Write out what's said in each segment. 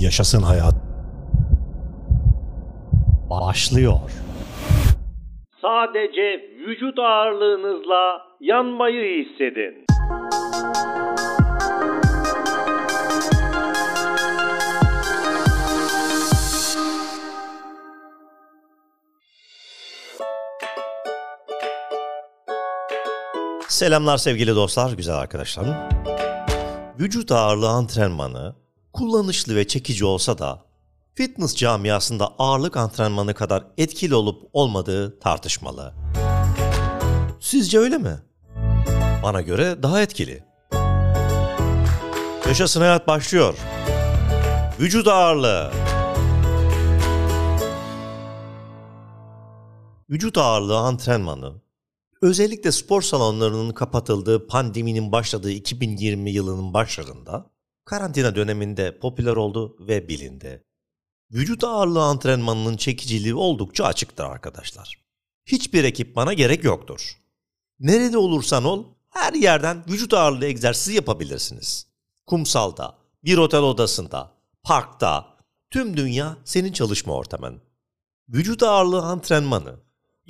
Yaşasın hayat. Başlıyor. Sadece vücut ağırlığınızla yanmayı hissedin. Selamlar sevgili dostlar, güzel arkadaşlarım. Vücut ağırlığı antrenmanı kullanışlı ve çekici olsa da fitness camiasında ağırlık antrenmanı kadar etkili olup olmadığı tartışmalı. Sizce öyle mi? Bana göre daha etkili. Yaşasın hayat başlıyor. Vücut ağırlığı. Vücut ağırlığı antrenmanı özellikle spor salonlarının kapatıldığı pandeminin başladığı 2020 yılının başlarında karantina döneminde popüler oldu ve bilindi. Vücut ağırlığı antrenmanının çekiciliği oldukça açıktır arkadaşlar. Hiçbir ekipmana gerek yoktur. Nerede olursan ol, her yerden vücut ağırlığı egzersizi yapabilirsiniz. Kumsalda, bir otel odasında, parkta, tüm dünya senin çalışma ortamın. Vücut ağırlığı antrenmanı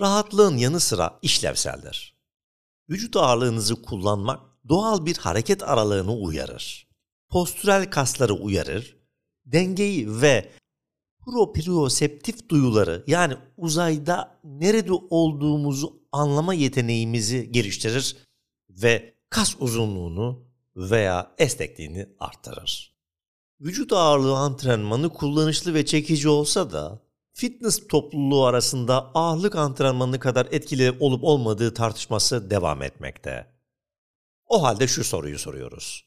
rahatlığın yanı sıra işlevseldir. Vücut ağırlığınızı kullanmak doğal bir hareket aralığını uyarır. Postürel kasları uyarır, dengeyi ve proprioseptif duyuları yani uzayda nerede olduğumuzu anlama yeteneğimizi geliştirir ve kas uzunluğunu veya esnekliğini arttırır. Vücut ağırlığı antrenmanı kullanışlı ve çekici olsa da fitness topluluğu arasında ağırlık antrenmanı kadar etkili olup olmadığı tartışması devam etmekte. O halde şu soruyu soruyoruz.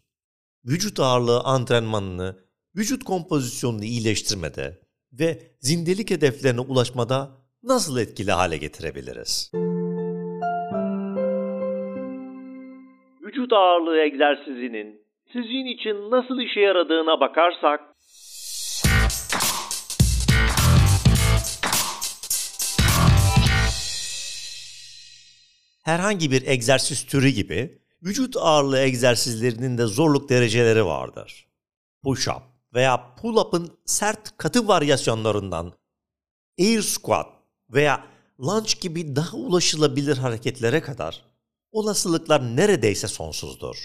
Vücut ağırlığı antrenmanını vücut kompozisyonunu iyileştirmede ve zindelik hedeflerine ulaşmada nasıl etkili hale getirebiliriz? Vücut ağırlığı egzersizinin sizin için nasıl işe yaradığına bakarsak herhangi bir egzersiz türü gibi vücut ağırlığı egzersizlerinin de zorluk dereceleri vardır. Push-up veya pull-up'ın sert katı varyasyonlarından air squat veya lunge gibi daha ulaşılabilir hareketlere kadar olasılıklar neredeyse sonsuzdur.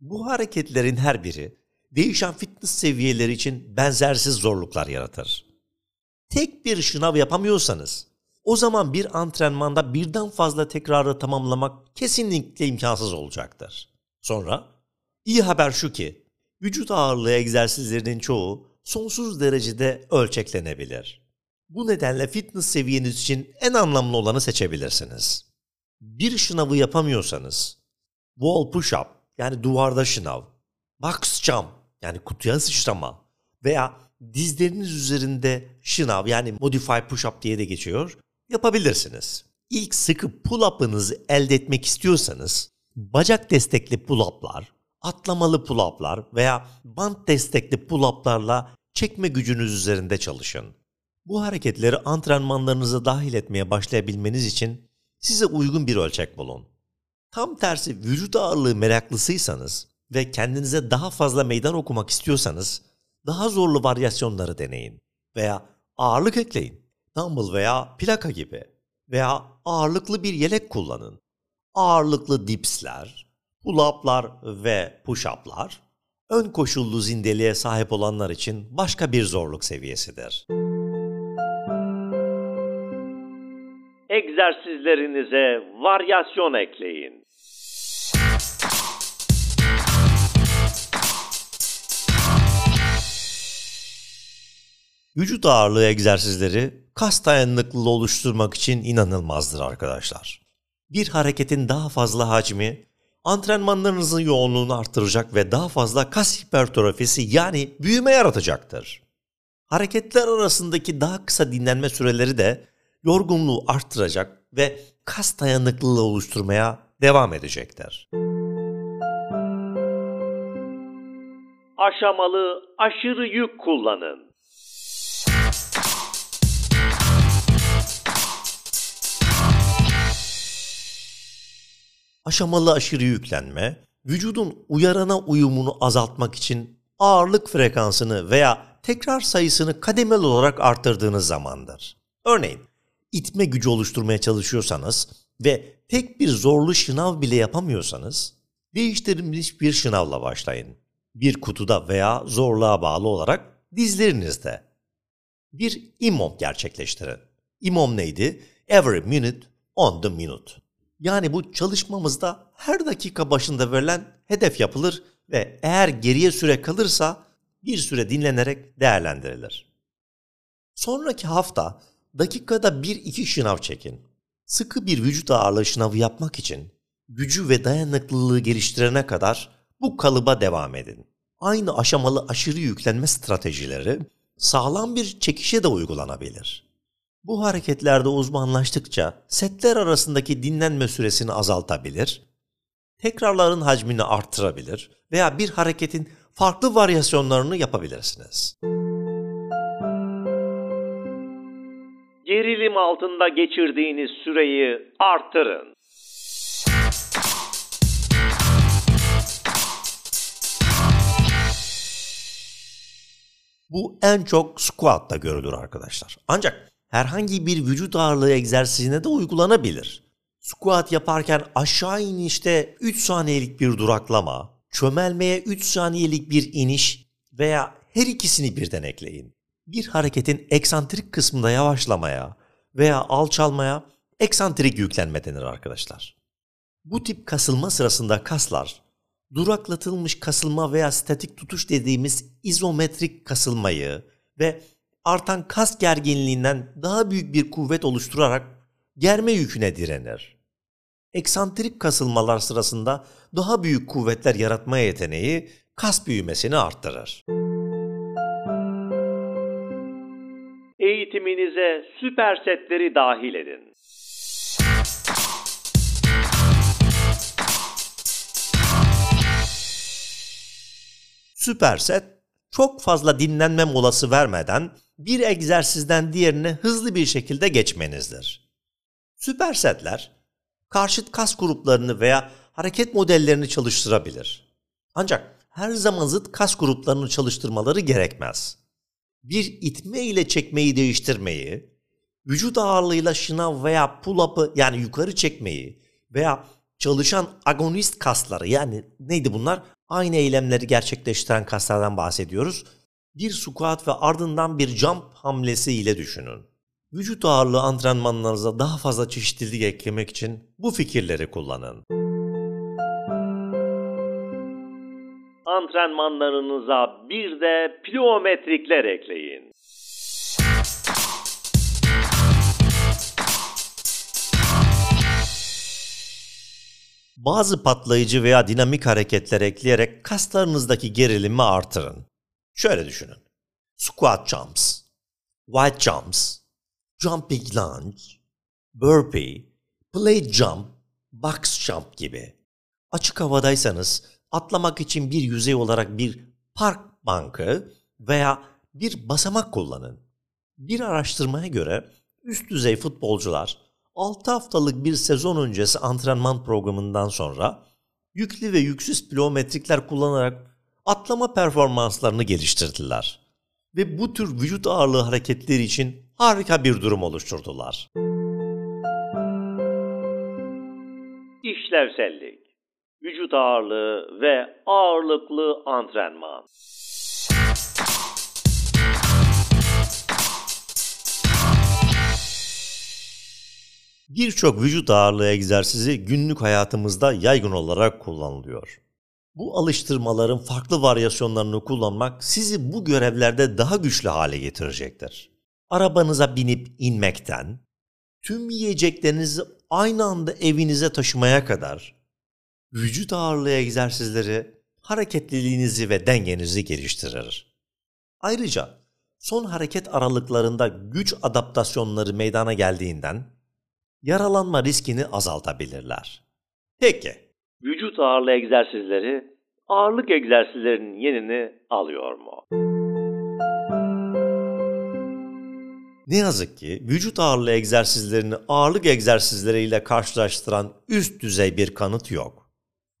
Bu hareketlerin her biri değişen fitness seviyeleri için benzersiz zorluklar yaratır. Tek bir şınav yapamıyorsanız o zaman bir antrenmanda birden fazla tekrarı tamamlamak kesinlikle imkansız olacaktır. Sonra iyi haber şu ki vücut ağırlığı egzersizlerinin çoğu sonsuz derecede ölçeklenebilir. Bu nedenle fitness seviyeniz için en anlamlı olanı seçebilirsiniz. Bir şınavı yapamıyorsanız wall push-up yani duvarda şınav, box jump yani kutuya sıçrama veya dizleriniz üzerinde şınav yani modify push-up diye de geçiyor yapabilirsiniz. İlk sıkı pull-up'ınızı elde etmek istiyorsanız bacak destekli pull-up'lar, atlamalı pull-up'lar veya bant destekli pull-up'larla çekme gücünüz üzerinde çalışın. Bu hareketleri antrenmanlarınıza dahil etmeye başlayabilmeniz için size uygun bir ölçek bulun. Tam tersi vücut ağırlığı meraklısıysanız ve kendinize daha fazla meydan okumak istiyorsanız daha zorlu varyasyonları deneyin veya ağırlık ekleyin dumbbell veya plaka gibi veya ağırlıklı bir yelek kullanın. Ağırlıklı dipsler, pull-up'lar ve push-up'lar ön koşullu zindeliğe sahip olanlar için başka bir zorluk seviyesidir. egzersizlerinize varyasyon ekleyin. Vücut ağırlığı egzersizleri kas dayanıklılığı oluşturmak için inanılmazdır arkadaşlar. Bir hareketin daha fazla hacmi antrenmanlarınızın yoğunluğunu artıracak ve daha fazla kas hipertrofisi yani büyüme yaratacaktır. Hareketler arasındaki daha kısa dinlenme süreleri de yorgunluğu arttıracak ve kas dayanıklılığı oluşturmaya devam edecektir. Aşamalı aşırı yük kullanın. Aşamalı aşırı yüklenme, vücudun uyarana uyumunu azaltmak için ağırlık frekansını veya tekrar sayısını kademeli olarak arttırdığınız zamandır. Örneğin itme gücü oluşturmaya çalışıyorsanız ve tek bir zorlu şınav bile yapamıyorsanız değiştirilmiş bir şınavla başlayın. Bir kutuda veya zorluğa bağlı olarak dizlerinizde. Bir imom gerçekleştirin. İmom neydi? Every minute on the minute. Yani bu çalışmamızda her dakika başında verilen hedef yapılır ve eğer geriye süre kalırsa bir süre dinlenerek değerlendirilir. Sonraki hafta dakikada 1-2 şınav çekin. Sıkı bir vücut ağırlığı şınavı yapmak için gücü ve dayanıklılığı geliştirene kadar bu kalıba devam edin. Aynı aşamalı aşırı yüklenme stratejileri sağlam bir çekişe de uygulanabilir. Bu hareketlerde uzmanlaştıkça setler arasındaki dinlenme süresini azaltabilir, tekrarların hacmini arttırabilir veya bir hareketin farklı varyasyonlarını yapabilirsiniz. Gerilim altında geçirdiğiniz süreyi artırın. Bu en çok squat'ta görülür arkadaşlar. Ancak herhangi bir vücut ağırlığı egzersizine de uygulanabilir. Squat yaparken aşağı inişte 3 saniyelik bir duraklama, çömelmeye 3 saniyelik bir iniş veya her ikisini birden ekleyin. Bir hareketin eksantrik kısmında yavaşlamaya veya alçalmaya eksantrik yüklenme denir arkadaşlar. Bu tip kasılma sırasında kaslar duraklatılmış kasılma veya statik tutuş dediğimiz izometrik kasılmayı ve artan kas gerginliğinden daha büyük bir kuvvet oluşturarak germe yüküne direnir. Eksantrik kasılmalar sırasında daha büyük kuvvetler yaratma yeteneği kas büyümesini arttırır. Eğitiminize süper setleri dahil edin. Süperset çok fazla dinlenme molası vermeden bir egzersizden diğerine hızlı bir şekilde geçmenizdir. Süpersetler karşıt kas gruplarını veya hareket modellerini çalıştırabilir. Ancak her zaman zıt kas gruplarını çalıştırmaları gerekmez. Bir itme ile çekmeyi değiştirmeyi, vücut ağırlığıyla şınav veya pull-up'ı yani yukarı çekmeyi veya çalışan agonist kasları yani neydi bunlar? Aynı eylemleri gerçekleştiren kaslardan bahsediyoruz. Bir squat ve ardından bir jump hamlesi ile düşünün. Vücut ağırlığı antrenmanlarınıza daha fazla çeşitlilik eklemek için bu fikirleri kullanın. Antrenmanlarınıza bir de pliometrikler ekleyin. Bazı patlayıcı veya dinamik hareketler ekleyerek kaslarınızdaki gerilimi artırın. Şöyle düşünün. Squat jumps, wide jumps, jumping lunge, burpee, plate jump, box jump gibi. Açık havadaysanız atlamak için bir yüzey olarak bir park bankı veya bir basamak kullanın. Bir araştırmaya göre üst düzey futbolcular 6 haftalık bir sezon öncesi antrenman programından sonra yüklü ve yüksüz pliometrikler kullanarak atlama performanslarını geliştirdiler. Ve bu tür vücut ağırlığı hareketleri için harika bir durum oluşturdular. İşlevsellik, vücut ağırlığı ve ağırlıklı antrenman. Birçok vücut ağırlığı egzersizi günlük hayatımızda yaygın olarak kullanılıyor. Bu alıştırmaların farklı varyasyonlarını kullanmak sizi bu görevlerde daha güçlü hale getirecektir. Arabanıza binip inmekten, tüm yiyeceklerinizi aynı anda evinize taşımaya kadar vücut ağırlığı egzersizleri hareketliliğinizi ve dengenizi geliştirir. Ayrıca son hareket aralıklarında güç adaptasyonları meydana geldiğinden yaralanma riskini azaltabilirler. Peki. Vücut ağırlığı egzersizleri ağırlık egzersizlerinin yerini alıyor mu? Ne yazık ki vücut ağırlığı egzersizlerini ağırlık egzersizleriyle karşılaştıran üst düzey bir kanıt yok.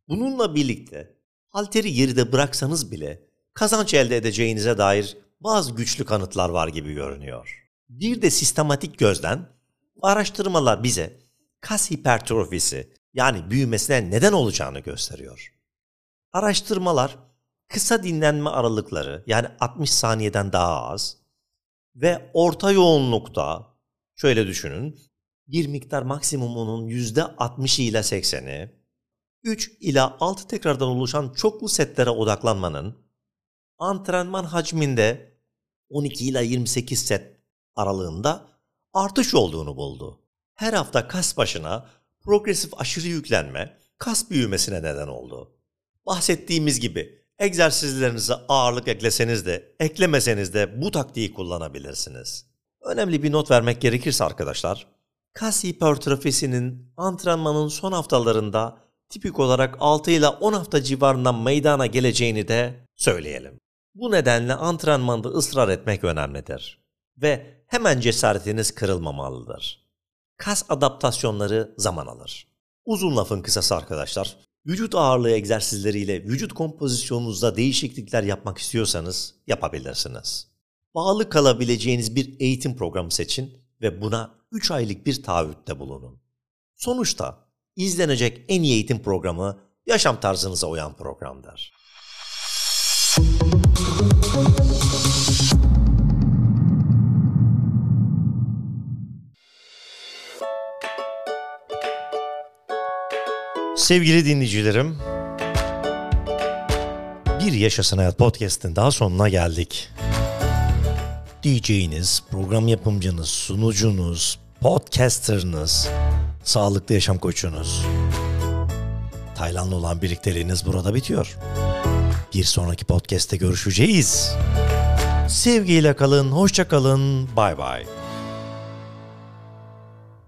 Bununla birlikte halteri geride bıraksanız bile kazanç elde edeceğinize dair bazı güçlü kanıtlar var gibi görünüyor. Bir de sistematik gözden araştırmalar bize kas hipertrofisi yani büyümesine neden olacağını gösteriyor. Araştırmalar kısa dinlenme aralıkları yani 60 saniyeden daha az ve orta yoğunlukta şöyle düşünün bir miktar maksimumunun %60'ı ile 80'i 3 ila 6 tekrardan oluşan çoklu setlere odaklanmanın antrenman hacminde 12 ila 28 set aralığında artış olduğunu buldu. Her hafta kas başına progresif aşırı yüklenme kas büyümesine neden oldu. Bahsettiğimiz gibi egzersizlerinize ağırlık ekleseniz de eklemeseniz de bu taktiği kullanabilirsiniz. Önemli bir not vermek gerekirse arkadaşlar, kas hipertrofisinin antrenmanın son haftalarında tipik olarak 6 ile 10 hafta civarından meydana geleceğini de söyleyelim. Bu nedenle antrenmanda ısrar etmek önemlidir ve hemen cesaretiniz kırılmamalıdır. Kas adaptasyonları zaman alır. Uzun lafın kısası arkadaşlar, vücut ağırlığı egzersizleriyle vücut kompozisyonunuzda değişiklikler yapmak istiyorsanız yapabilirsiniz. Bağlı kalabileceğiniz bir eğitim programı seçin ve buna 3 aylık bir taahhütte bulunun. Sonuçta izlenecek en iyi eğitim programı yaşam tarzınıza uyan programdır. Sevgili dinleyicilerim, bir Yaşasın Hayat Podcast'ın daha sonuna geldik. DJ'iniz, program yapımcınız, sunucunuz, podcasterınız, sağlıklı yaşam koçunuz. Taylan'la olan birlikteliğiniz burada bitiyor. Bir sonraki podcast'te görüşeceğiz. Sevgiyle kalın, hoşça kalın, bay bay.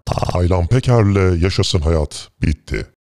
Taylan Peker'le Yaşasın Hayat bitti.